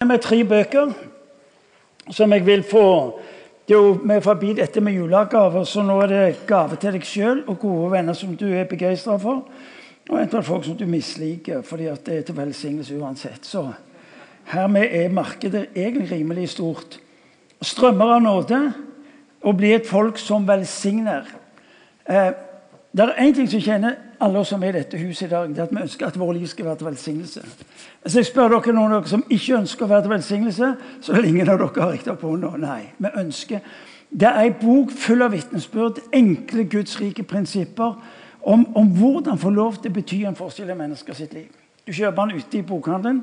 med tre bøker som jeg vil få det er jo Vi er forbi dette med julegaver, så nå er det gave til deg sjøl og gode venner som du er begeistra for. Og eventuelt folk som du misliker, fordi at det er til velsignelse uansett. Så hermed er markedet egentlig rimelig stort. Strømmer av nåde og bli et folk som velsigner. Eh, det er én ting som kjenner alle oss som er i dette huset i dag, det er at vi ønsker at vår liv skal være til velsignelse. Hvis jeg spør dere noen av dere som ikke ønsker å være til velsignelse, så vil ingen av dere ha riktig på hånda. Nei, vi ønsker. Det er en bok full av vitnesbyrd, enkle gudsrike prinsipper om, om, hvordan få lov til å bety en forskjell i mennesker sitt liv. Du kjøper den ute i bokhandelen,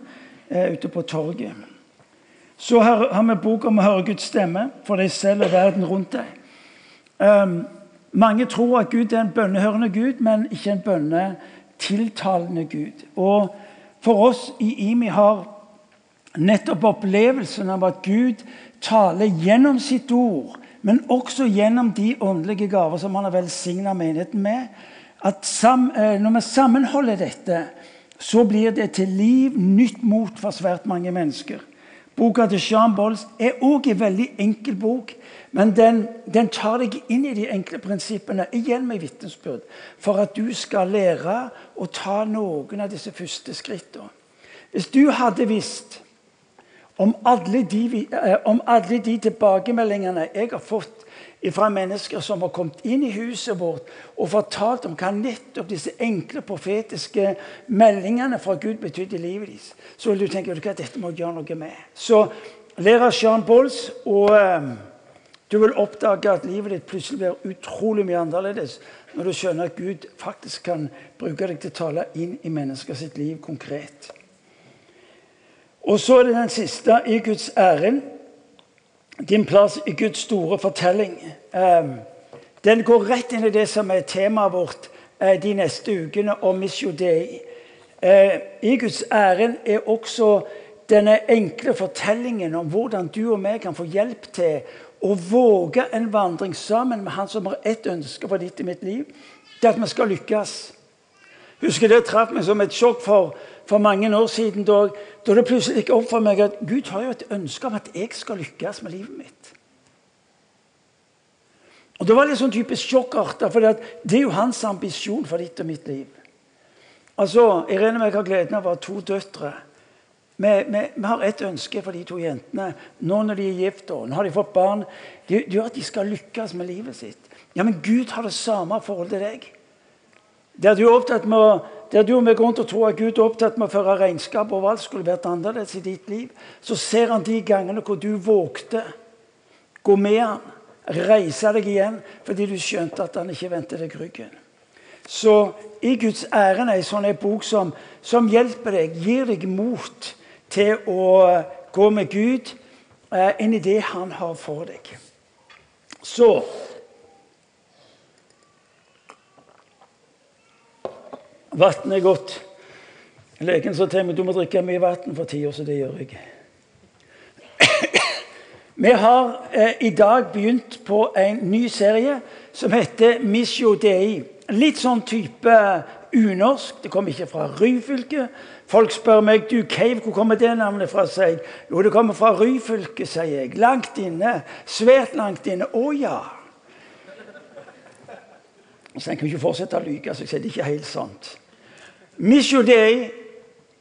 eh, ute på torget. Så har, har vi bok om å høre Guds stemme for deg selv og verden rundt deg. Um, mange tror at Gud er en bønnehørende Gud, men ikke en bønnetiltalende Gud. Og For oss i IMI har nettopp opplevelsen av at Gud taler gjennom sitt ord, men også gjennom de åndelige gaver som han har velsigna menigheten med. At eh, Når vi sammenholder dette, så blir det til liv, nytt mot for svært mange mennesker. Boka til Jean Bolls er òg en veldig enkel bok. Men den, den, tar deg inn i de enkle prinsippene, igjen med vitnesbyrd, for at du skal lære å ta noen av disse første skrittene. Hvis du hadde visst om alle, de, eh, om alle de tilbakemeldingene jeg har fått fra mennesker som har kommet inn i huset vårt og fortalt om hva nettopp disse enkle profetiske meldingene fra Gud betydde i livet deres, så vil du tenke at dette må jeg gjøre noe med. Så lærer Jean Bolls, og eh, du vil oppdage at livet ditt plutselig blir utrolig mye annerledes når du skjønner at Gud faktisk kan bruke deg til å tale inn i mennesker liv konkret. Og så er det den siste i Guds æren. Din plass i Guds store fortelling. Ehm, den går rett inn i det som er temaet vårt eh, de neste ukene, om Missio Dei. Eh, I Guds æren er også denne enkle fortellingen om hvordan du og meg kan få hjelp til å våge en vandring sammen med han som har ett ønske for ditt i mitt liv, det at vi skal lykkes. Husker Det traff meg som et sjokk for, for mange år siden. Da, da, det plutselig gikk opp for meg at Gud har jo et ønske om at jeg skal lykkes med livet mitt. Og Det var litt sånn typisk sjokkarta, for det er jo hans ambisjon for ditt og mitt liv. Altså, Irene med jeg har gleden av å ha to døtre. Vi, vi, vi, har ett ønske for de to jentene nå når de er gift og nå har de fått barn. Det gjør at de skal lykkes med livet sitt. Ja, Men Gud har det samme forhold til deg. Der du opptatt med å, der du med grunn til å tro at Gud er opptatt med å føre regnskap over alt skulle vært annerledes i ditt liv, så ser han de gangene hvor du vågte gå med han, reise deg igjen fordi du skjønte at han ikke vendte deg ryggen. Så i Guds æren er en sånn bok som, som hjelper deg, gir deg mot til å gå med Gud eh, inn i det han har for deg. Så Vann er godt. Legen sa til meg du må drikke mye vann for tida, så det gjør jeg. Vi har eh, i dag begynt på en ny serie som heter Missio Dei. Litt sånn type unorsk. Det kommer ikke fra Ryfylke. Folk spør meg du, Cave, hvor kommer det navnet fra. seg? Jo, det kommer fra Ryfylke, sier jeg. Langt inne. Svært langt inne. Å ja. Så jeg kan ikke fortsette å lyve, så jeg sier det ikke helt sant. Missio Dei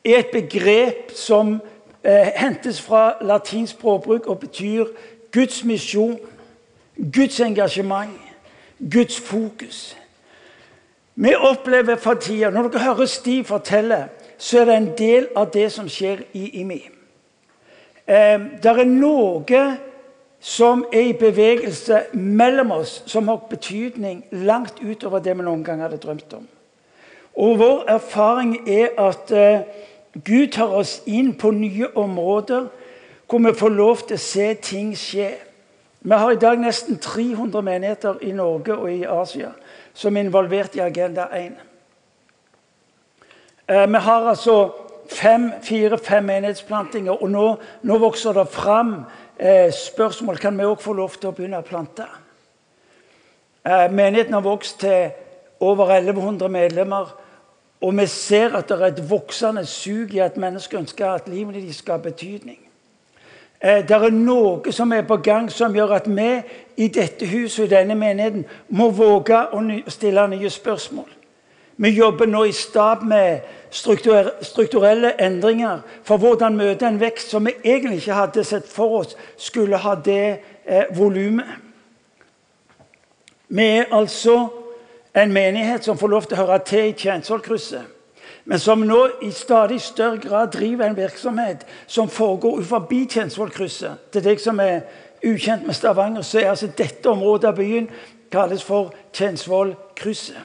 er et begrep som eh, hentes fra latinsk språkbruk og betyr Guds misjon, Guds engasjement, Guds fokus. Vi opplever for tida, Når dere hører Stiv fortelle så er det en del av det som skjer i IMI. Eh, det er noe som er i bevegelse mellom oss, som har betydning langt utover det vi noen gang hadde drømt om. Og Vår erfaring er at eh, Gud tar oss inn på nye områder hvor vi får lov til å se ting skje. Vi har i dag nesten 300 menigheter i Norge og i Asia som er involvert i Agenda 1. Eh, vi har altså fire-fem menighetsplantinger, og nå, nå, vokser det fram eh, spørsmål kan vi òg få lov til å begynne å plante. Menigheten har vokst til over 1100 medlemmer. Og vi ser at det er et voksende sug i at mennesker ønsker at livet deres skal ha betydning. Eh, det er noe som er på gang som gjør at vi i dette huset og i denne menigheten må våge å stille nye spørsmål. Vi jobber nå i stab med strukturelle endringer for hvordan møte en vekst som vi egentlig ikke hadde sett for oss skulle ha det eh, volumet. Vi er altså en menighet som får lov til å høre til i Tjensvollkrysset men som nå i stadig større grad driver en virksomhet som foregår forbi Tjensvollkrysset. Til deg som er ukjent med Stavanger, så er altså dette området av byen kalles for Tjensvollkrysset.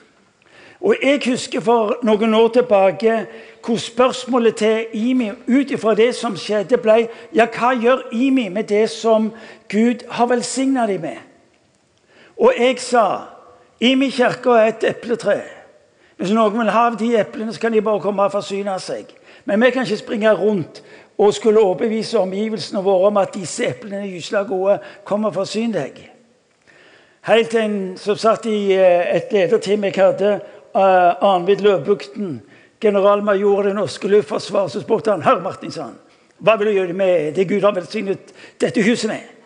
Og Jeg husker for noen år tilbake hvor spørsmålet til Imi ut ifra det som skjedde, ble ja, hva gjør Imi med det som Gud har velsigna dem med? Og jeg sa Imi kirke er et epletre. Hvis noen vil ha de eplene, så kan de bare komme og forsyne seg. Men vi kan ikke springe rundt og skulle overbevise omgivelsene våre om at disse eplene er gysla gode. Kom og forsyn deg. Helt til en som satt i eh, et lederteam jeg hadde, uh, Arnvid Løvbukten, generalmajor i det norske luftforsvaret, så spurte han Herr Martinsson, hva vil du gjøre med det Gud har velsignet dette huset med?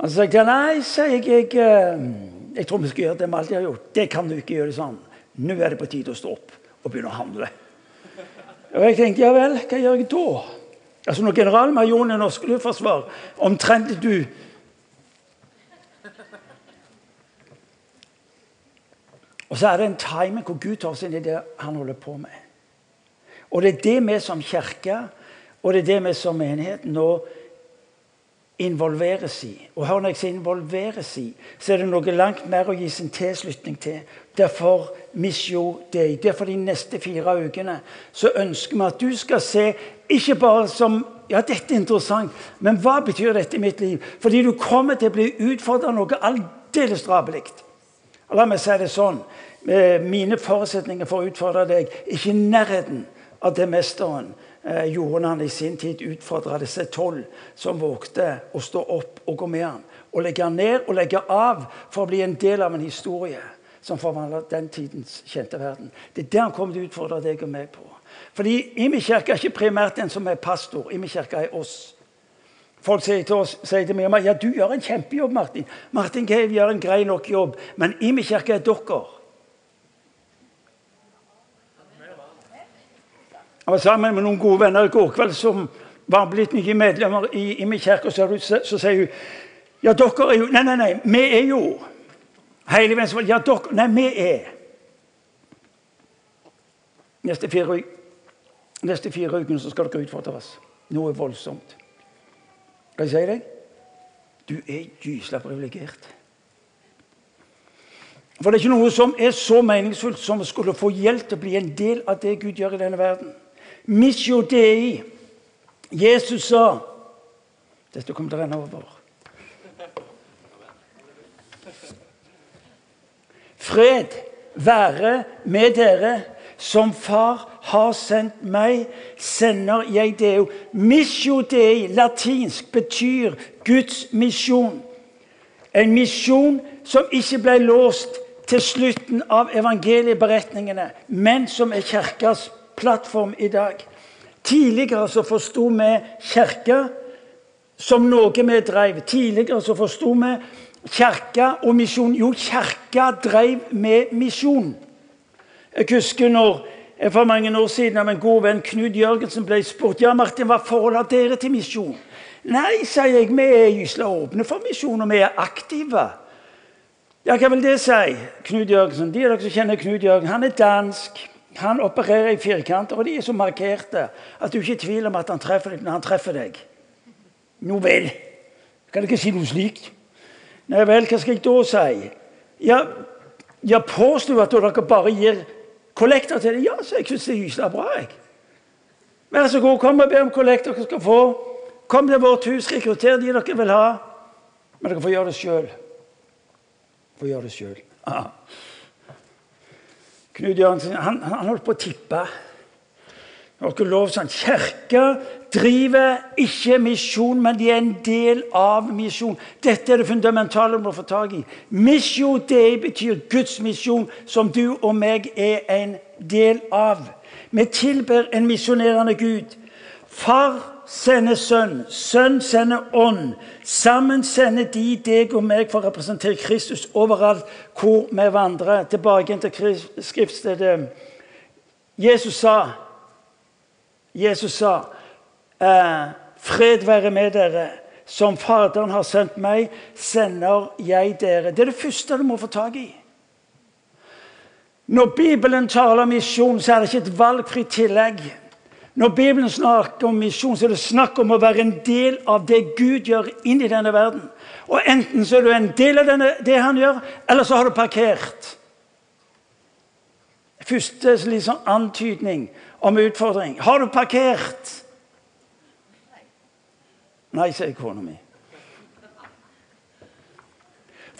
Han sa nei, sier jeg, jeg, eh, jeg tror vi skal gjøre det vi alltid har gjort. Det kan du ikke gjøre sånn. Nå er det på tide å stå opp og begynne å handle. Og jeg tenkte ja vel, hva gjør jeg da? Altså Når generalmajoren i norsk luftforsvar omtrent du Og så er det en timing hvor Gud tar oss inn i det han holder på med. Og det er det vi som kirke og det er det vi som menighet nå involveres i. Og hør når jeg sier involveres i, så er det noe langt mer å gi sin tilslutning til. Derfor Misjo Dei. Derfor de neste fire ukene så ønsker vi at du skal se ikke bare som ja, dette er interessant, men hva betyr dette i mitt liv? Fordi du kommer til å bli utfordra noe aldeles drabelig. La meg si det sånn. Eh, mine forutsetninger for å utfordre deg ikke i nærheten av det mesteren eh, han i sin tid utfordra disse tolv som vågte å stå opp og gå med han. Og legge ned og legge av for å bli en del av en historie som forvandla den tidens kjente verden. Det er det han kommer til å utfordre deg og meg på. Fordi Imi kirke er ikke primært den som er pastor. Imi kirke er oss. Folk sier til, oss, sier til meg ja, du gjør en kjempejobb, Martin. Martin Cave gjør en grei nok jobb. Men Imi kirke er dere. Jeg var sammen med noen gode venner i går kveld som var blitt nye medlemmer i, i min kirke. Så, så, sier hun ja, dere er jo Nei, nei, nei, vi er jo Hele Venstre Ja, dere Nei, vi er Neste fire, neste fire ukene så skal dere utfordres. Noe voldsomt. Skal jeg si deg? Du er gysla privilegert. For det er ikke noe som er så meningsfullt som å skulle få hjelp til å bli en del av det Gud gjør i denne verden. Missio Dei. Jesus sa Dette kommer til å renne over. Fred være med dere. Som Far har sendt meg, sender jeg deo. Misjo Dei, latinsk, betyr Guds misjon. En misjon som ikke ble låst til slutten av evangelieberetningene, men som er kirkas plattform i dag. Tidligere så forsto vi kirke som noe vi drev. Tidligere så forsto vi kirke og misjon. Jo, Kirka drev med misjon. Jeg husker når for mange år siden av en god venn Knut Jørgensen ble spurt ja Martin, hva forholder dere til misjon. Nei, sier jeg, vi er gysla åpne for misjon, og vi er aktive. Ja, hva vil det si? Knut Jørgensen. De av dere som kjenner Knut Jørgensen, han er dansk. Han opererer i firkanter, og de er så markerte at du ikke er i tvil om at han treffer deg når han treffer deg. Nå vel. Kan du ikke si noe slikt? Nei vel, hva skal jeg da si? Ja, ja påstår du at dere bare gir kollekter til dem? Ja, så jeg syns det er gyselig bra. jeg. Vær så god, kom og be om kollekter dere skal få. Kom til vårt hus, rekrutter de dere vil ha. Men dere får gjøre det sjøl. Får gjøre det sjøl. Knut Jørgensen han, han holdt på å tippe. Lov sånn, Kirka driver ikke misjon, men de er en del av misjon. Dette er det fundamentale vi må få tak i. Misjon det betyr Guds misjon, som du og meg er en del av. Vi tilber en misjonerende Gud. Far sender Sønn, Sønn sender Ånd. Sammen sender de deg og meg for å representere Kristus overalt hvor vi vandrer. Tilbake til skriftstedet. Jesus sa Jesus sa eh, 'Fred være med dere'. Som Faderen har sendt meg, sender jeg dere. Det er det første du må få tak i. Når Bibelen taler om misjon, så er det ikke et valgfritt tillegg. Når Bibelen snakker om misjon, så er det snakk om å være en del av det Gud gjør inn i denne verden. Og Enten så er du en del av denne, det han gjør, eller så har du parkert. Første liksom antydning om utfordring. Har du parkert? Nei, sier kona mi.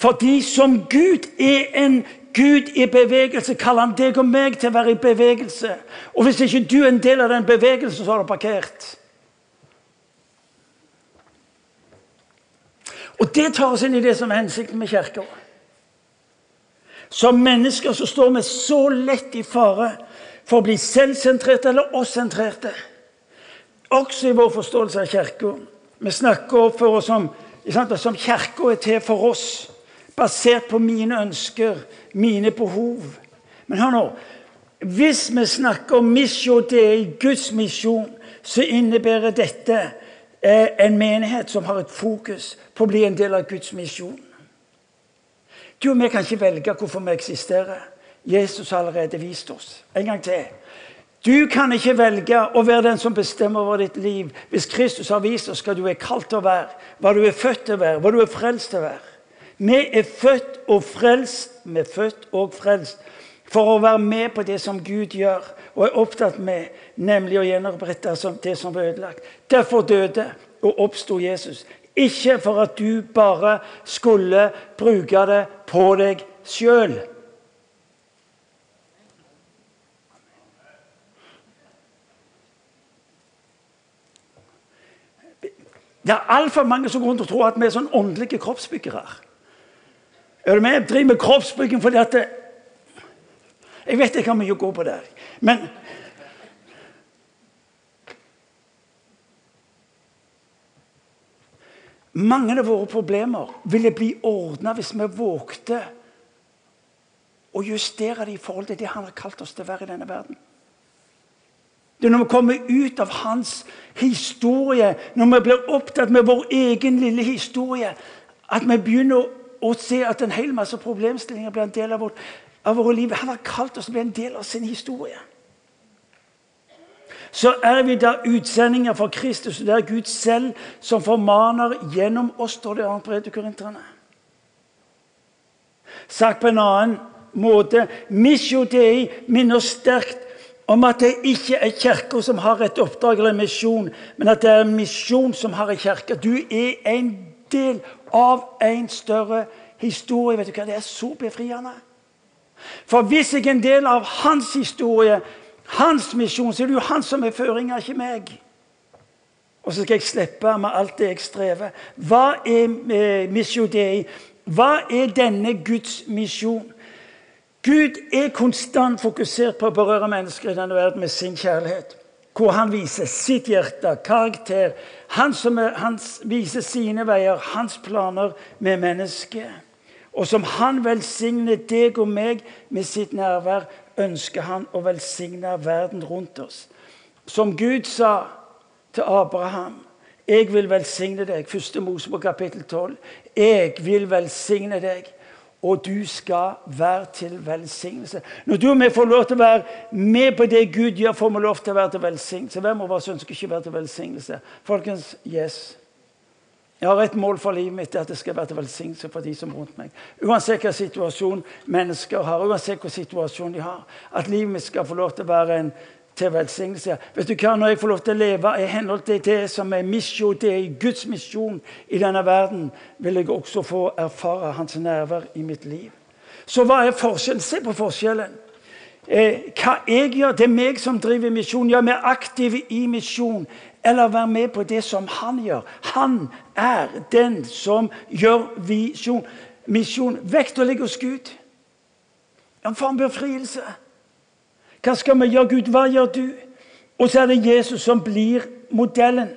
Fordi som Gud er en Gud i bevegelse, kaller han deg og meg til å være i bevegelse. Og hvis ikke du er en del av den bevegelsen, så har du parkert. Og det tar oss inn i det som er hensikten med kirka. Som mennesker så står vi så lett i fare for å bli selvsentrerte eller oss-sentrerte. Også i vår forståelse av kirka. Vi snakker for oss som, som kirka er til for oss, basert på mine ønsker, mine behov. Men hør nå. Hvis vi snakker om misjon, det er i Guds misjon, så innebærer dette eh, en menighet som har et fokus på å bli en del av Guds misjon. Du og vi kan ikke velge hvorfor vi eksisterer. Jesus har allerede vist oss. En gang til. Du kan ikke velge å være den som bestemmer over ditt liv. Hvis Kristus har vist oss hva du er kalt til å være, hva du er født til å være, hva du er frelst til å være. Vi er født og frelst, vi er født og frelst for å være med på det som Gud gjør og er opptatt med, nemlig å gjenopprette det som ble ødelagt. Derfor døde og oppsto Jesus. Ikke for at du bare skulle bruke det på deg sjøl. Det er altfor mange som går rundt og tror at vi er sånn åndelige kroppsbyggere. Er du med? Driver med kroppsbygging fordi at Jeg vet jeg har mye å gå på der. Men mange av våre problemer ville bli ordna hvis vi vågte å justere det i forhold til det han har kalt oss til å være i denne verden. Det er når vi kommer ut av hans historie, når vi blir opptatt med vår egen lille historie, at vi begynner å se at en hel masse problemstillinger blir en del av, vårt, av våre liv. Han har kalt oss til å bli en del av sin historie. Så er vi da utsendinger for Kristus. og Det er Gud selv som formaner gjennom oss, står det annet brev til korinterne. Sagt på en annen måte Misjo Dei minner sterkt om at det ikke er Kirka som har et oppdrag eller en misjon, men at det er en misjon som har en kirke. Du er en del av en større historie. Vet du hva? Det er så befriende. For hvis jeg er en del av hans historie, hans misjon, så er det jo han som er føringa, ikke meg. Og så skal jeg slippe med alt det jeg strever. Hva er eh, misjon dei? Hva er denne Guds misjon? Gud er konstant fokusert på å berøre mennesker i denne verden med sin kjærlighet. Hvor han viser sitt hjerte, karakter. Han, som er, han viser sine veier, hans planer med mennesket. Og som han velsigner deg og meg med sitt nærvær, ønsker han å velsigne verden rundt oss. Som Gud sa til Abraham jeg vil velsigne deg. Første Mosebok kapittel 12. Jeg vil velsigne deg og du skal være til velsignelse. Når du og vi får lov til å være med på det Gud gjør, får vi lov til å være til velsignelse. Hvem av oss ønsker ikke være til velsignelse? Folkens, yes. Jeg har et mål for livet mitt, at det skal være til velsignelse for de som er rundt meg. Uansett hvilken situasjon mennesker har, uansett hvilken situasjon de har. At livet mitt skal få lov til å være en til velsignelse. Vet du hva, Når jeg får lov til å leve i henhold til det som er misjon, det er Guds misjon i denne verden, vil jeg også få erfare hans nærvær i mitt liv. Så hva er forskjellen? Se på forskjellen. Eh, hva jeg gjør, Det er meg som driver misjon. Ja, vi er aktive i misjon. Eller være med på det som han gjør. Han er den som gjør visjon. misjon. Vekta ligger hos Gud. En form befrielse. Hva skal vi gjøre, Gud? Hva gjør du? Og så er det Jesus som blir modellen.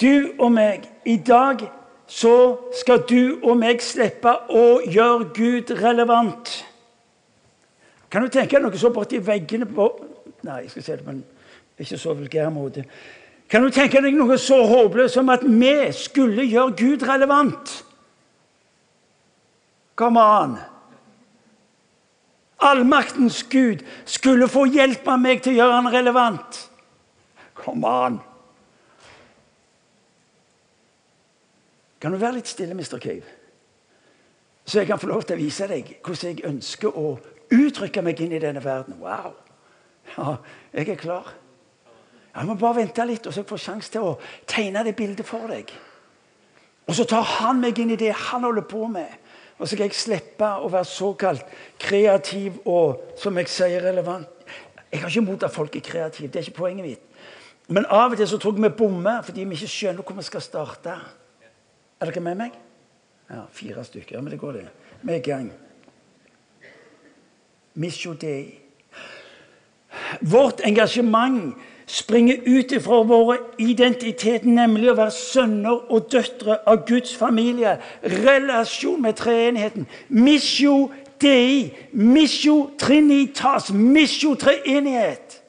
Du og meg, i dag så skal du og meg slippe å gjøre Gud relevant. Kan du tenke deg noe så borti veggene på Nei, jeg skal si det på en ikke så vulgær måte. Kan du tenke deg noe så håpløst som at vi skulle gjøre Gud relevant? Come on! Allmaktens Gud skulle få hjelpe meg til å gjøre han relevant. Kom an! Kan du være litt stille, Mr. Cave? Så jeg kan få lov til å vise deg hvordan jeg ønsker å uttrykke meg inn i denne verden. Wow! Ja, jeg er klar. Jeg må bare vente litt, og så jeg får sjanse til å tegne det bildet for deg. Og så tar han meg inn i det han holder på med. Og så skal jeg slippe å være såkalt kreativ og som jeg sier, relevant. Jeg har ikke imot at folk er kreative. Det er ikke poenget mitt. Men av og til så tror jeg vi bommer fordi vi ikke skjønner hvor vi skal starte. Er dere med meg? Ja, fire stykker. Ja, men det går, det. Vi er i gang. Your day. Vårt engasjement springer ut ifra vår identitet, nemlig å være sønner og døtre av Guds familie. Relasjon med treenigheten. Missio dei. Missio trinitas. Missio treenighet.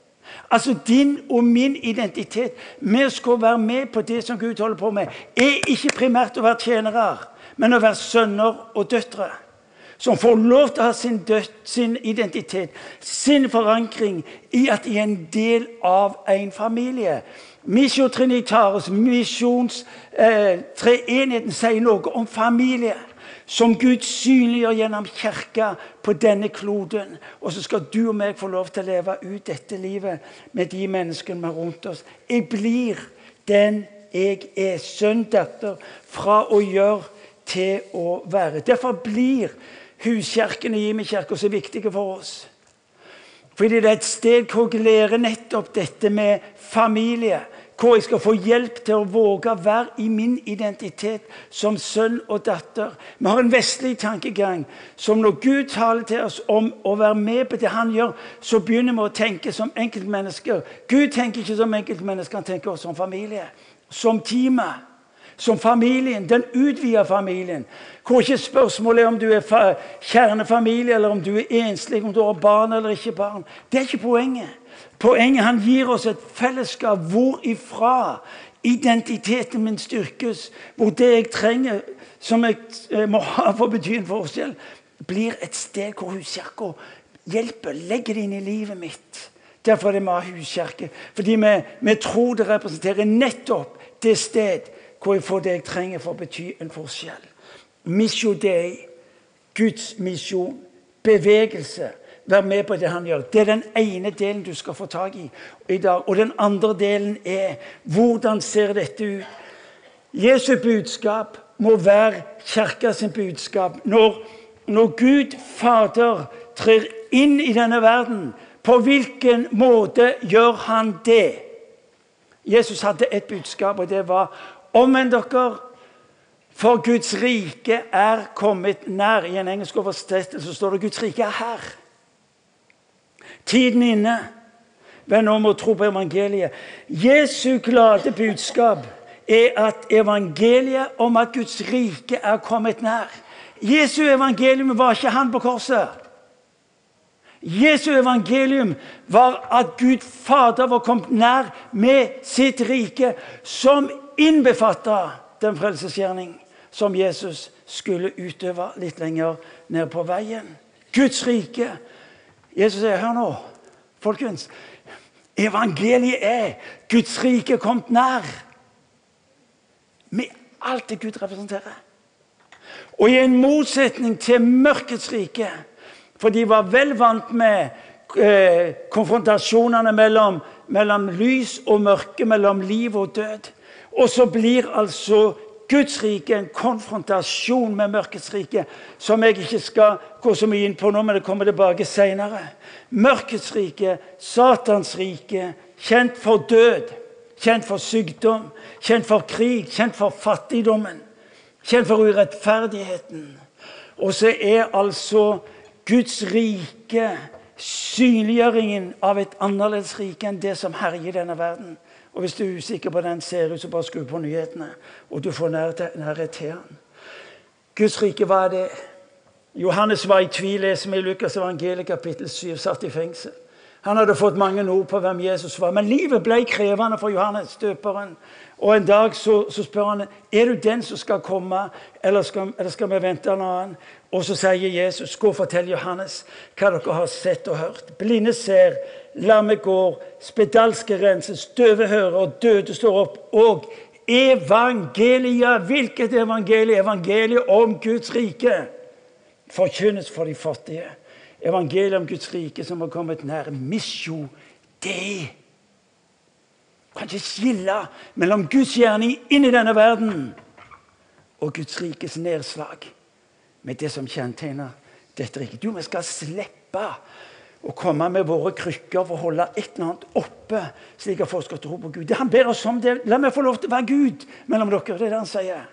Altså din og min identitet. Vi skal være med på det som Gud holder på med. Er ikke primært å være tjenere, men å være sønner og døtre. Som får lov til å ha sin, død, sin identitet, sin forankring i at de er en del av en familie. Misjo Trinitaris, misjons eh, sier noe om familie som Gud synliggjør gjennom kirka på denne kloden. Og så skal du og meg få lov til å leve ut dette livet med de menneskene vi har rundt oss. Jeg blir den jeg er. Sønn, datter. Fra å gjøre til å være. Derfor blir huskirken i Imi som så viktige for oss. Fordi det er et sted hvor jeg lærer nettopp dette med familie hvor jeg skal få hjelp til å våge å være i min identitet som sønn og datter. Vi har en vestlig tankegang som når Gud taler til oss om å være med på det han gjør, så begynner vi å tenke som enkeltmennesker. Gud tenker ikke som enkeltmennesker, han tenker også som familie. Som teamet. Som familien, den utvida familien. Hvor ikke spørsmålet er om du er kjernefamilie, eller om du er enslig, om du har barn eller ikke barn. Det er ikke poenget. Poenget han gir oss et fellesskap hvorifra identiteten min styrkes. Hvor det jeg trenger, som jeg eh, må ha for å bety en forskjell, blir et sted hvor huskirka hjelper, legger det inn i livet mitt. Derfor er det vi har huskirke. Fordi vi, vi, tror det representerer nettopp det sted hvor jeg får det jeg trenger for å bety en forskjell. Mission Day, Guds misjon, bevegelse Vær med på det han gjør. Det er den ene delen du skal få tak i i dag. Og den andre delen er hvordan ser dette ut? Jesu budskap må være kirka sin budskap. Når, når Gud Fader trer inn i denne verden, på hvilken måte gjør han det? Jesus hadde et budskap, og det var omvend dere, for Guds rike er kommet nær. I en engelsk oversettelse står det Guds rike er her. Tiden inne. Venn om og tro på evangeliet. Jesu glade budskap er at evangeliet om at Guds rike er kommet nær. Jesu evangelium var ikke han på korset. Jesu evangelium var at Gud Fader var kommet nær med sitt rike, som innbefatta den frelsesgjerning som Jesus skulle utøve litt lenger ned på veien. Guds rike Jesus sier, hør nå, folkens. Evangeliet er Guds rike kommet nær. Med alt det Gud representerer. Og i en motsetning til mørkets rike, for de var vel vant med eh, konfrontasjonene mellom, mellom lys og mørke, mellom liv og død. Og så blir altså Guds rike en konfrontasjon med mørkets rike, som jeg ikke skal gå så mye inn på nå, men det kommer tilbake seinere. Mørkets rike, Satans rike, kjent for død, kjent for sykdom, kjent for krig, kjent for fattigdommen, kjent for urettferdigheten. Og så er altså Guds rike synliggjøringen av et annerledes rike enn det som herjer denne verden. Og Hvis du er usikker på den ser ut, så bare skru på nyhetene, og du får nærhet til han. Guds rike, hva er det? Johannes var i tvil, leser vi i Lukas evangeliet kapittel 7, satt i fengsel. Han hadde fått mange ord på hvem Jesus var, men livet ble krevende for Johannes døperen. Og En dag så, så, spør han er du den som skal komme, eller skal, eller skal vi vente en annen. Og så sier Jesus, gå og fortell Johannes hva dere har sett og hørt. Blinde ser, lamme går, spedalske renses, døve hører, og døde står opp. Og evangeliet, hvilket evangelie? Evangeliet om Guds rike forkynnes for de fattige. Evangeliet om Guds rike som har kommet nær. Misjo det kan ikke skille mellom Guds gjerning inn i denne verden og Guds rikes nedslag med det som kjennetegner dette riket. Du, vi skal slippe å komme med våre krykker for å holde et eller annet oppe, slik at folk skal tro på Gud. Det han ber oss om det. La meg få lov til å være Gud mellom dere. Det er det han sier.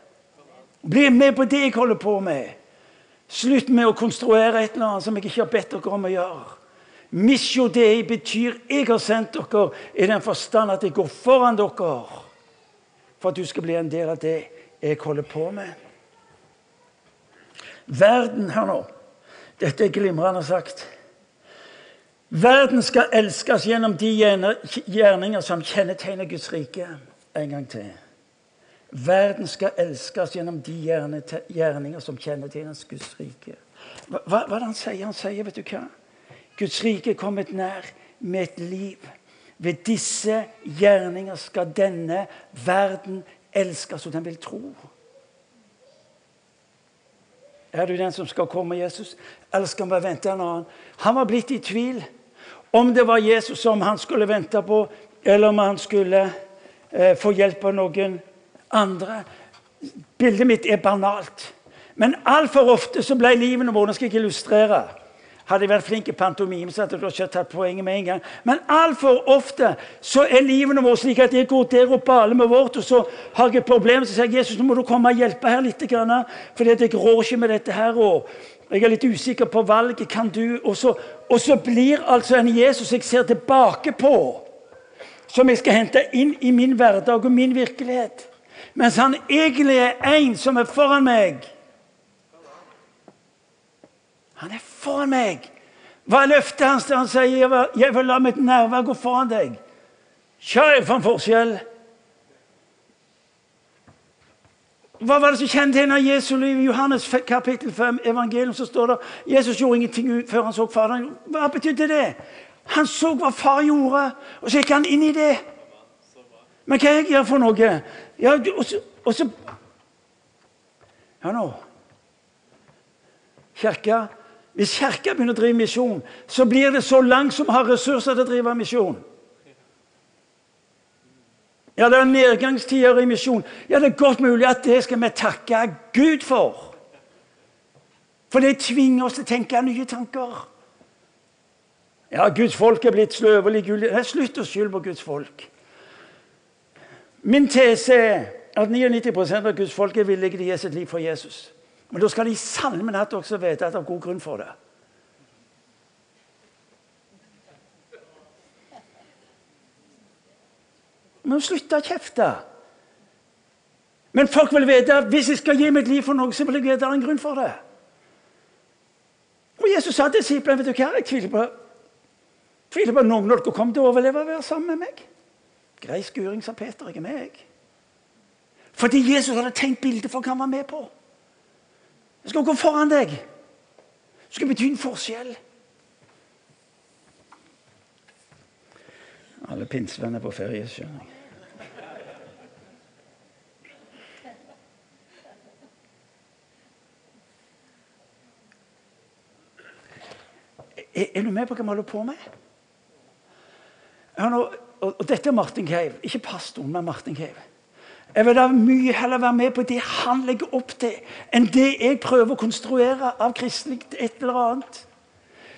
Bli med på det jeg holder på med. Slutt med å konstruere et eller annet som jeg ikke har bedt dere om å gjøre. Missio dei betyr 'jeg har sendt dere' i den forstand at jeg går foran dere for at du skal bli en del av det jeg holder på med. Verden, hør nå. Dette er glimrende sagt. Verden skal elskes gjennom de gjerninger som kjennetegner Guds rike. En gang til. Verden skal elskes gjennom de gjerninger som kjennetegner Guds rike. Hva, hva, det han sier? Han sier, vet du hva? Guds rike er kommet nær med et liv. Ved disse gjerninger skal denne verden elskes, og den vil tro. Er du den som skal komme, Jesus? Eller skal vi vente en annen? Han var blitt i tvil om det var Jesus som han skulle vente på, eller om han skulle eh, få hjelp av noen andre. Bildet mitt er banalt. Men altfor ofte så ble livene våre Nå skal jeg illustrere. Hadde jeg vært flink i pantomime, så hadde ikke tatt poenget med en gang. Men altfor ofte så er livene våre slik at jeg går der og baler med vårt, og så har jeg et problem, så sier jeg Jesus, nå må du komme og hjelpe her litt. For jeg rår ikke med dette her. og jeg er litt usikker på valget. Kan du Og så, og så blir altså en Jesus jeg ser tilbake på, som jeg skal hente inn i min hverdag og min virkelighet. Mens han egentlig er en som er foran meg. Han er foran meg. Hva er løftet hans der han sier jeg vil la mitt nærvær gå foran deg? Kjør for en forskjell! Hva var det som kjennetegna Jesu liv? I Johannes kapittel 5, evangelium, så står det Jesus gjorde ingenting før han så Faderen. Hva betydde det? Han så hva far gjorde, og så gikk han inn i det. Men hva jeg gjør for noe? Ja, og så, og så Ja, nå Kirka hvis Kirka begynner å drive misjon, så blir det så langt som har ressurser til å drive misjon. Ja, det er nedgangstider i misjon. Ja, det er godt mulig at det skal vi takke Gud for. For det tvinger oss til å tenke nye tanker. Ja, Guds folk er blitt sløve Det er Slutt å skylde på Guds folk. Min tese er at 99% av Guds folk er villige til å gi sitt liv for Jesus. Men da skal de sannelig natt også vite at det er god grunn for det. Vi må slutte å kjefte. Men folk vil vite at hvis jeg skal gi mitt liv for noe, så vil jeg vite det er en grunn for det. Og Jesus sa til disiplene vet du hva, jeg tviler på, tviler på noen av dere kommer til å overleve å være sammen med meg. Grei skuring, sa Peter. Ikke meg. Fordi Jesus hadde tenkt bildet for hva han var med på. Jeg skal gå foran deg. Det skal bety en forskjell. Alle pinsevenner på ferie, skjønner jeg. Er, du med på hva vi holder på med? Nå, og, og, dette er Martin Cave. Ikke pastoren, men Martin Cave. Jeg vil da mye heller være med på det han legger opp til, enn det jeg prøver å konstruere av kristelig et eller annet.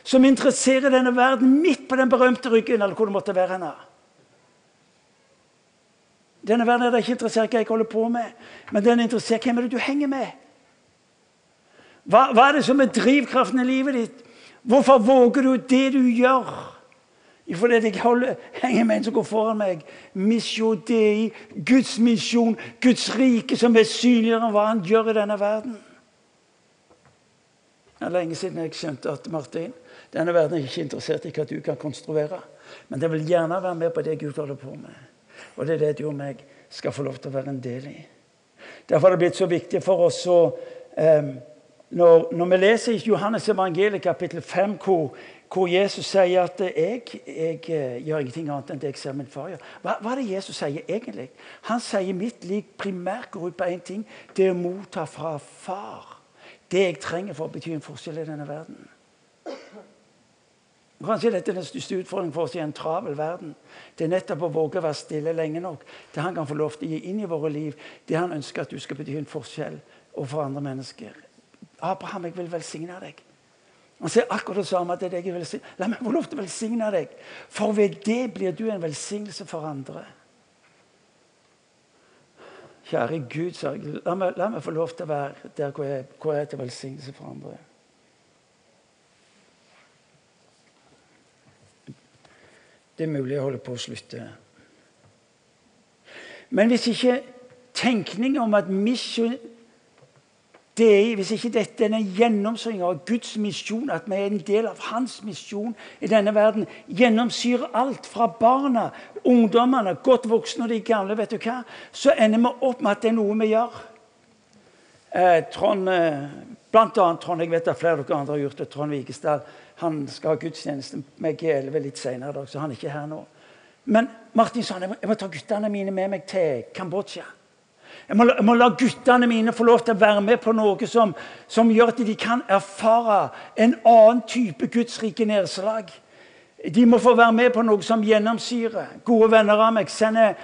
Som interesserer denne verden midt på den berømte ryggen, eller hvor det måtte være henne. Denne verden er da ikke interessert i hva jeg holder på med, men den er interessert hvem er det du henger med. Hva, hva er det som er drivkraften i livet ditt? Hvorfor våger du det du gjør? Fordi jeg holder, henger med en som går foran meg. Mission Dei, Guds misjon, Guds rike, som er synligere enn hva han gjør i denne verden. Det er lenge siden jeg skjønte at Martin, denne verden er ikke interessert i hva du kan konstruere. Men det vil gjerne være med på det Gud holder på med. Og det er det du og meg skal få lov til å være en del i. Derfor har det blitt så viktig for oss å eh, når, når, vi leser i Johannes evangeliet kapittel 5, hvor, hvor Jesus sier at jeg, jeg, jeg, gjør ingenting annet enn det jeg ser min far gjør. Hva, hva, er det Jesus sier egentlig? Han sier mitt liv primært går ut på én ting. Det er å motta fra far. Det jeg trenger for å bety en forskjell i denne verden. Kanskje dette er den største utfordringen for oss i en travel verden. Det er nettopp å våge å være stille lenge nok til han kan få lov til å gi inn i våre liv det han ønsker at du skal bety en forskjell overfor andre mennesker. Abraham, jeg vil velsigne deg. Han sier akkurat det samme. til deg La meg få lov til å velsigne deg, for ved det blir du en velsignelse for andre. Kjære Gud, sa jeg, la meg, la meg få lov til å være der hvor jeg, hvor jeg er til velsignelse for andre. Det er mulig jeg holder på å slutte. Men hvis ikke tenkning om at mission det er, Hvis ikke dette er en gjennomsyring av Guds misjon, at vi er en del av hans misjon i denne verden, gjennomsyrer alt fra barna, ungdommene, godt voksne og de gamle, vet du hva, så ender vi opp med at det er noe vi gjør. Eh, Trond, eh, blant annet Trond, jeg vet at flere av dere andre har gjort det, Trond Vikestad han skal ha gudstjeneste med G11 litt senere i dag, så han er ikke her nå. Men Martin sa må, jeg må ta guttene mine med meg til Kambodsja. Jeg må, jeg må, la guttene mine få lov til å være med på noe som, som gjør at de kan erfare en annen type Guds nedslag. De må få være med på noe som gjennomsyrer. Gode venner av meg sender,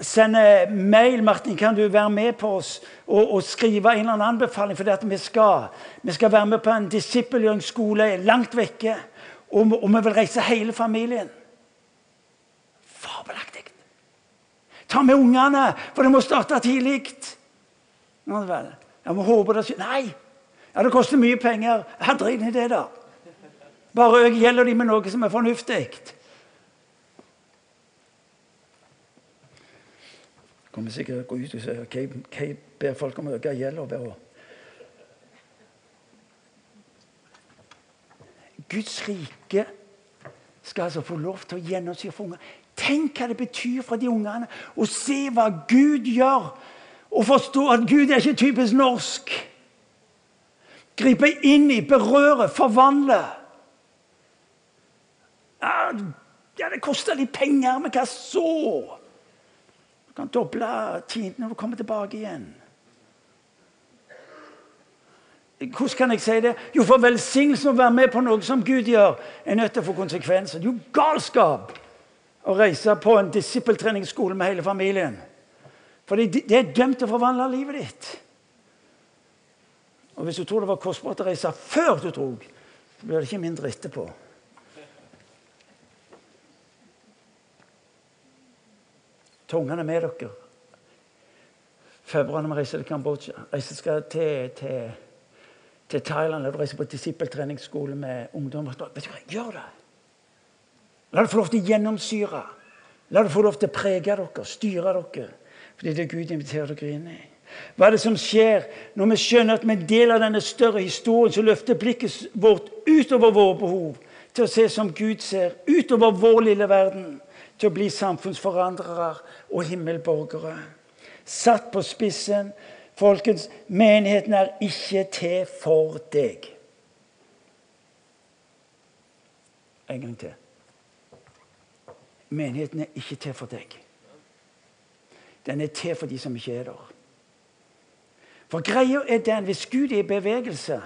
sender mail. 'Martin, kan du være med på oss og, og skrive en eller annen anbefaling?' For vi skal, vi skal være med på en disippelgjøringsskole langt vekke. Og, og vi vil reise hele familien. Fabelaktig. Ta med ungene, for det må starte tidlig. Jeg må håpe det Nei! Ja, det koster mye penger. Jeg driter i det, da. Bare gjelder de med noe som er fornuftig. kommer sikkert gå ut og si hva jeg ber folk om hva gjelder ved Guds rike skal altså få lov til å gjennomsyre for unger. Tenk hva det betyr for de ungene å se hva Gud gjør, og forstå at Gud er ikke typisk norsk. Gripe inn i, berøre, forvandle. Ja, det koster litt penger, men hva så? Du kan doble tiden når du kommer tilbake igjen. Hvordan kan jeg si det? Jo, for velsignelsen å være med på noe som Gud gjør, er nødt til å få konsekvenser. Er jo galskap! Å reise på en disippeltreningsskole med hele familien. For det er dømt til å forvandle livet ditt. Og Hvis du tror det var kostbart å reise før du dro, så blir det ikke mindre etterpå. Tungene er med dere. Når vi reiser til Kambodsja. Reiser skal til, til, til Thailand og reiser på disippeltreningsskole med ungdom. Vet du hva, Gjør det! La det få lov til å gjennomsyre. La det få lov til å prege dere, styre dere. Fordi det er Gud inviterer dere inn i. Hva er det som skjer når vi skjønner at vi er en del av denne større historien som løfter blikket vårt utover våre behov, til å se som Gud ser, utover vår lille verden, til å bli samfunnsforandrere og himmelborgere? Satt på spissen. Folkens, menigheten er ikke til for deg. En gang til. Menigheten er ikke til for deg. Den er til for de som ikke er der. For greia er den hvis Gud er i bevegelse,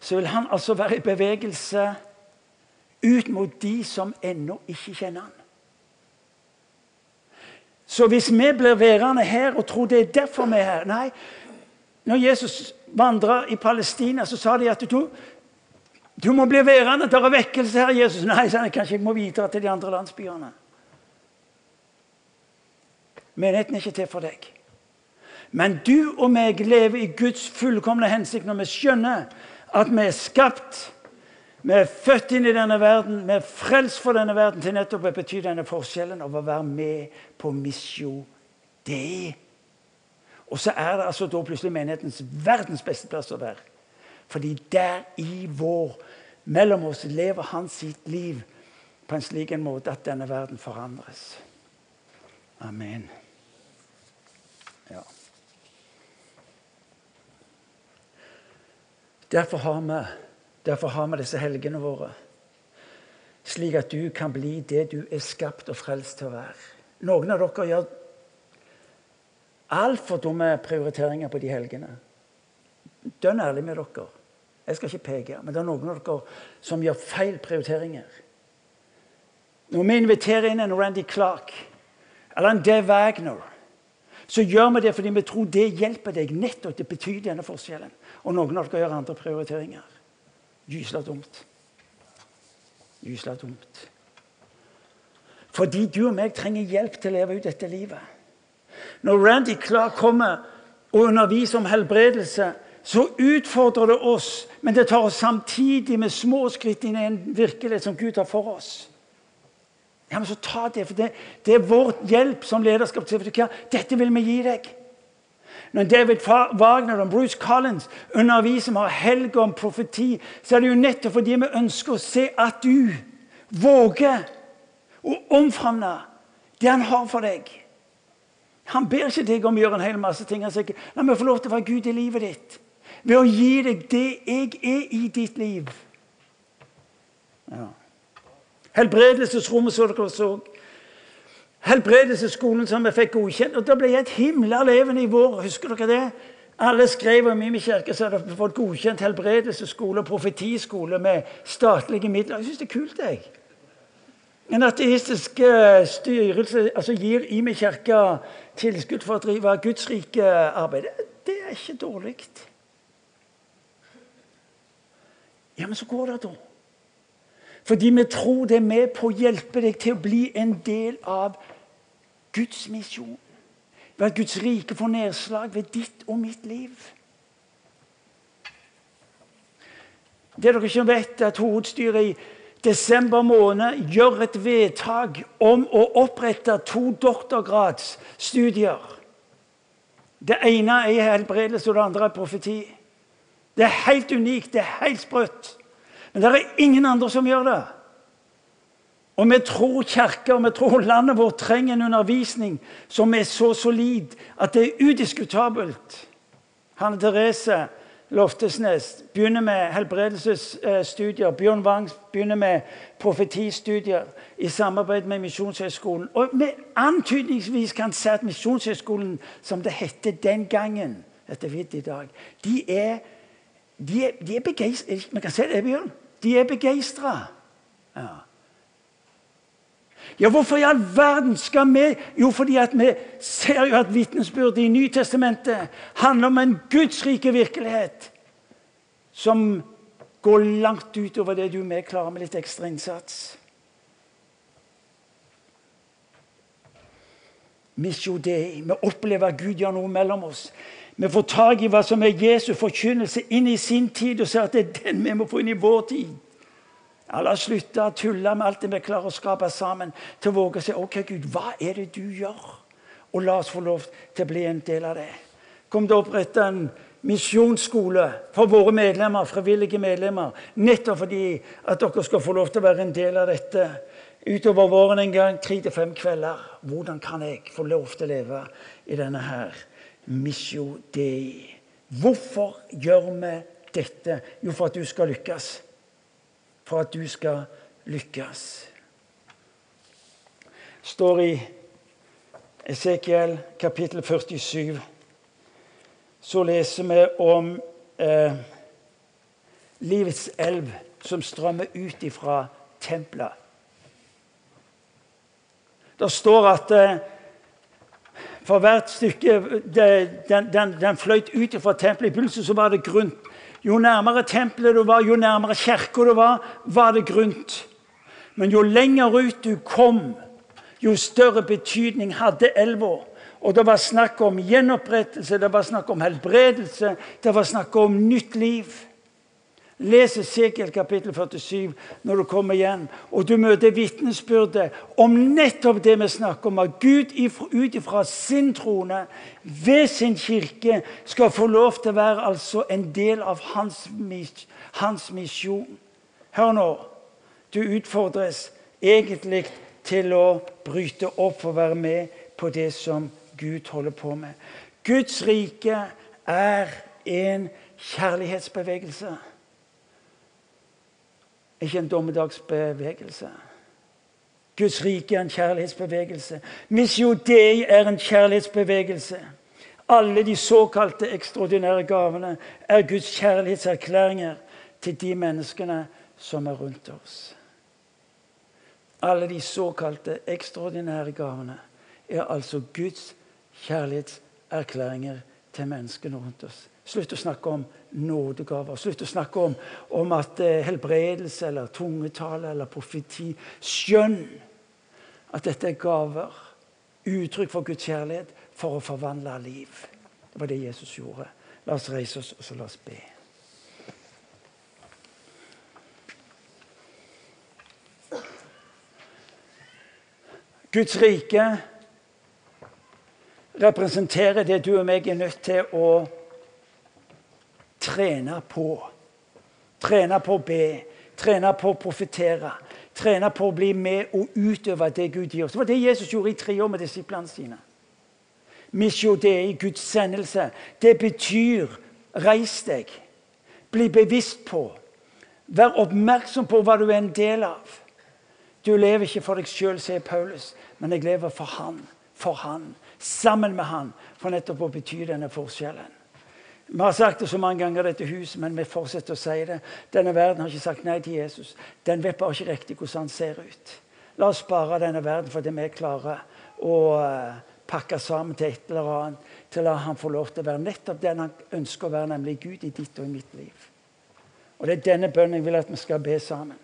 så vil han altså være i bevegelse ut mot de som ennå ikke kjenner han. Så hvis vi blir værende her og tror det er derfor vi er her Nei, når Jesus vandra i Palestina, så sa de at du, du må bli værende, det er vekkelse her, Jesus. Nei, sa han, kanskje jeg må videre til de andre landsbyene. Menigheten er ikke til for deg. Men du og meg lever i Guds fullkomne hensikt når vi skjønner at vi er skapt Vi er født inn i denne verden, vi er frelst for denne verden til nettopp å bety denne forskjellen av å være med på misjon. Det. Og så er det altså da plutselig menighetens verdens beste plass å være. Fordi der i vår, mellom oss, lever han sitt liv på en slik en måte at denne verden forandres. Amen. Ja. Derfor har, vi, derfor har vi disse helgene våre. Slik at du kan bli det du er skapt og frelst til å være. Noen av dere gjør altfor dumme prioriteringer på de helgene. Dønn ærlig med dere. Jeg skal ikke peke, men det er noen av dere som gjør feil prioriteringer. Når vi inviterer inn en Randy Clark eller en Dave Wagner, så gjør vi det fordi vi tror det hjelper deg nettopp det betyr denne forskjellen. Og noen av dere gjør andre prioriteringer. Gysla dumt. Gysla dumt. Fordi du og meg trenger hjelp til å leve ut dette livet. Når Randy Clark kommer og underviser om helbredelse, så utfordrer det oss, men det tar oss samtidig med små skritt inn i en virkelighet som Gud har for oss. Ja, men så ta det, for det, det er vår hjelp som lederskap til hva, Dette vil vi gi deg. Når David Wagner og Bruce Collins underviser med helg om profeti, så er det jo nettopp fordi vi ønsker å se at du våger å omfavne det han har for deg. Han ber ikke deg om å gjøre en hel masse ting. Han sier ikke la meg få lov til å være Gud i livet ditt. Ved å gi deg det jeg er i ditt liv. Ja. Helbredelsesrommet så dere så. Helbredelsesskolen som vi fikk godkjent. og Da ble et himla levende i vår. Husker dere det? Alle skrev om Mimi kirke så hadde fått godkjent helbredelsesskole og profetiskole med statlige midler. Jeg syns det er kult. jeg. En ateistisk styrelse altså gir Imi kirke tilskudd for å drive Guds rike arbeid. Det er ikke dårlig. Ja, men så går det, da. Fordi vi tror det er med på å hjelpe deg til å bli en del av Guds misjon. Ved at Guds rike får nedslag ved ditt og mitt liv. Det dere ikke vet, er at hovedstyret i desember måned gjør et vedtak om å opprette to doktorgradsstudier. Det ene er helbredelse, og det andre er profeti. Det er helt unikt, det er helt sprøtt. Men det er ingen andre som gjør det. Og vi tror kirka og vi tror landet vårt trenger en undervisning som er så solid at det er udiskutabelt. Hanne Therese Loftesnes begynner med helbredelsesstudier. Bjørn Wang begynner med profetistudier i samarbeid med Misjonshøgskolen. Og vi antydningsvis kan si at Misjonshøgskolen, som det het den gangen etter vet i dag. De er, de er, de er begeistra. Vi kan se det, Bjørn. De er begeistra. Ja. Ja, hvorfor i all verden skal vi Jo, fordi vi ser jo at vitnesbyrdet i Nytestamentet handler om en gudsrike virkelighet som går langt utover det du og jeg klarer med litt ekstra innsats. Misjo Dei. Vi opplever at Gud gjør noe mellom oss. Vi får tak i hva som er Jesu forkynnelse inn i sin tid, og ser at det er den vi må få inn i vår tid. Ja, la oss slutte å tulle med alt det vi klarer å skape sammen, til å våge å si OK, Gud, hva er det du gjør? Og la oss få lov til å bli en del av det. Kom til å opprette en misjonsskole for våre medlemmer, frivillige medlemmer. Nettopp fordi at dere skal få lov til å være en del av dette. Utover våren en gang, tre til fem kvelder. Hvordan kan jeg få lov til å leve i denne her missio dei? Hvorfor gjør vi dette? Jo, for at du skal lykkes for at du skal lykkes. står i Esekiel kapittel 47. Så leser vi om eh, livets elv som strømmer ut ifra tempelet. Det står at eh, for hvert stykke den, den, den fløyt ut fra tempelet. I begynnelsen så var det grunt. Jo nærmere tempelet du var, jo nærmere kirka du var, var det grunt. Men jo lenger ut du kom, jo større betydning hadde elva. Og det var snakk om gjenopprettelse, det var snakk om helbredelse, det var snakk om nytt liv. Les Esekiel kapittel 47 når du kommer hjem, og du møter vitnesbyrdet om nettopp det vi snakker om, at Gud ut ifra sin trone ved sin kirke skal få lov til å være altså en del av hans, hans misjon. Hør nå. Du utfordres egentlig til å bryte opp og være med på det som Gud holder på med. Guds rike er en kjærlighetsbevegelse. Ikke en dommedagsbevegelse. Guds rike er en kjærlighetsbevegelse. Missio Dei er en kjærlighetsbevegelse. Alle de såkalte ekstraordinære gavene er Guds kjærlighetserklæringer til de menneskene som er rundt oss. Alle de såkalte ekstraordinære gavene er altså Guds kjærlighetserklæringer til menneskene rundt oss. Slutt å snakke om nådegaver. Slutt å snakke om, om at eh, helbredelse eller tungetale eller profeti Skjønn at dette er gaver, uttrykk for Guds kjærlighet, for å forvandle liv. Det var det Jesus gjorde. La oss reise oss, og så la oss be. Guds rike representerer det du og meg er nødt til å trene på. Trene på å be, trene på å profetere, trene på å bli med og utøve det Gud gir oss. Det var det Jesus gjorde i tre år med disiplene sine. Missio dei, Guds sendelse. Det betyr reis deg. Bli bevisst på. Vær oppmerksom på hva du er en del av. Du lever ikke for deg sjøl, sier Paulus, men jeg lever for Han. For Han. Sammen med Han. For nettopp å bety denne forskjellen. Vi har sagt det så mange ganger, dette huset, men vi fortsetter å si det. Denne verden har ikke sagt nei til Jesus. Den vet bare ikke riktig hvordan han ser ut. La oss spare denne verden for det vi klarer å eh, pakke sammen til et eller annet. Til å la han få lov til å være nettopp den han ønsker å være, nemlig Gud i ditt og i mitt liv. Og Det er denne bønnen jeg vil at vi skal be sammen.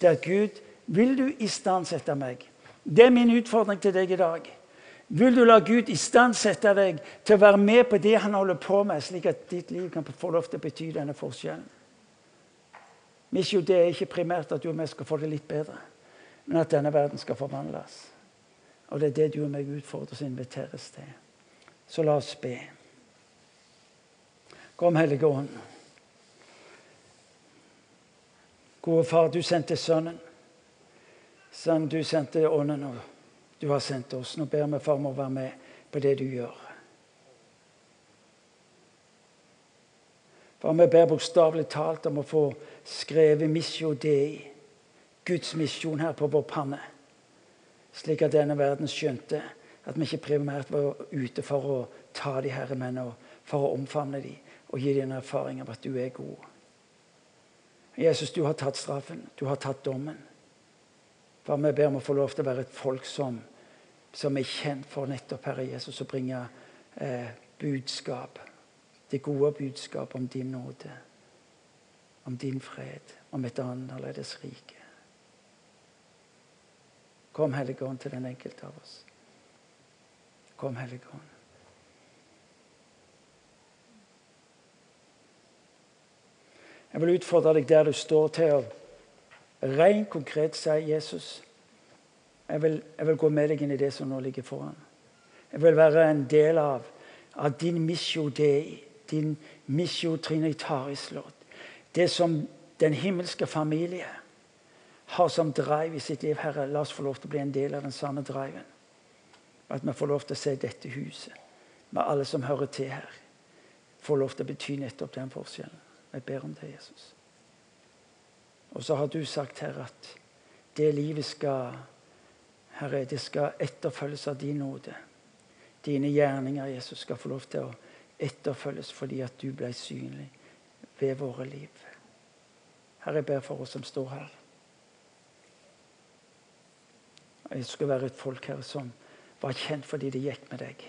Det er Gud, vil du istandsette meg? Det er min utfordring til deg i dag. Vil du la Gud istandsette deg til å være med på det han holder på med, slik at ditt liv kan få lov til å bety denne forskjellen? Missio, det er ikke primært at du og jeg skal få det litt bedre, men at denne verden skal forvandles. Og det er det du og meg utfordres og inviteres til. Så la oss be. Kom, Hellige Ånd. Gode Far, du sendte Sønnen. Sønn, du sendte Ånden. og du har sendt oss. Nå ber vi far, å være med på det du gjør. Far, vi ber bokstavelig talt om å få skrevet 'Missio Dei', Guds misjon her på vår panne. Slik at denne verden skjønte at vi ikke primært var ute for å ta de herre menn, og for å omfavne dem og gi dem en erfaring av at du er god. Jesus, du har tatt straffen. Du har tatt dommen. Far, vi ber om å få lov til å være et folk som som er kjent for nettopp Herre Jesus å bringe eh, budskap. Det gode budskap om din nåde, om din fred, om et annerledes rike. Kom, Hellige Ånd, til den enkelte av oss. Kom, Hellige Ånd. Jeg vil utfordre deg der du står, til å rent konkret si Jesus. Jeg vil, jeg vil, gå med deg inn i det som nå ligger foran. Jeg vil være en del av, av din misjo dei, din misjo trinitaris-låt. Det som den himmelske familie har som drive i sitt liv, Herre. La oss få lov til å bli en del av den samme driven. At vi får lov til å se dette huset, med alle som hører til her, får lov til å bety nettopp den forskjellen. Jeg ber om det, Jesus. Og så har du sagt, Herre, at det livet skal Herre, det skal etterfølges av din nåde. Dine gjerninger, Jesus, skal få lov til å etterfølges fordi at du ble synlig ved våre liv. Herre, jeg ber for oss som står her. Jeg skal være et folk her som var kjent fordi det gikk med deg.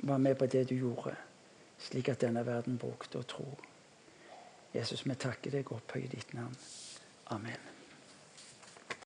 Var med på det du gjorde, slik at denne verden brukte å tro. Jesus, vi takker deg og opphøyer ditt navn. Amen.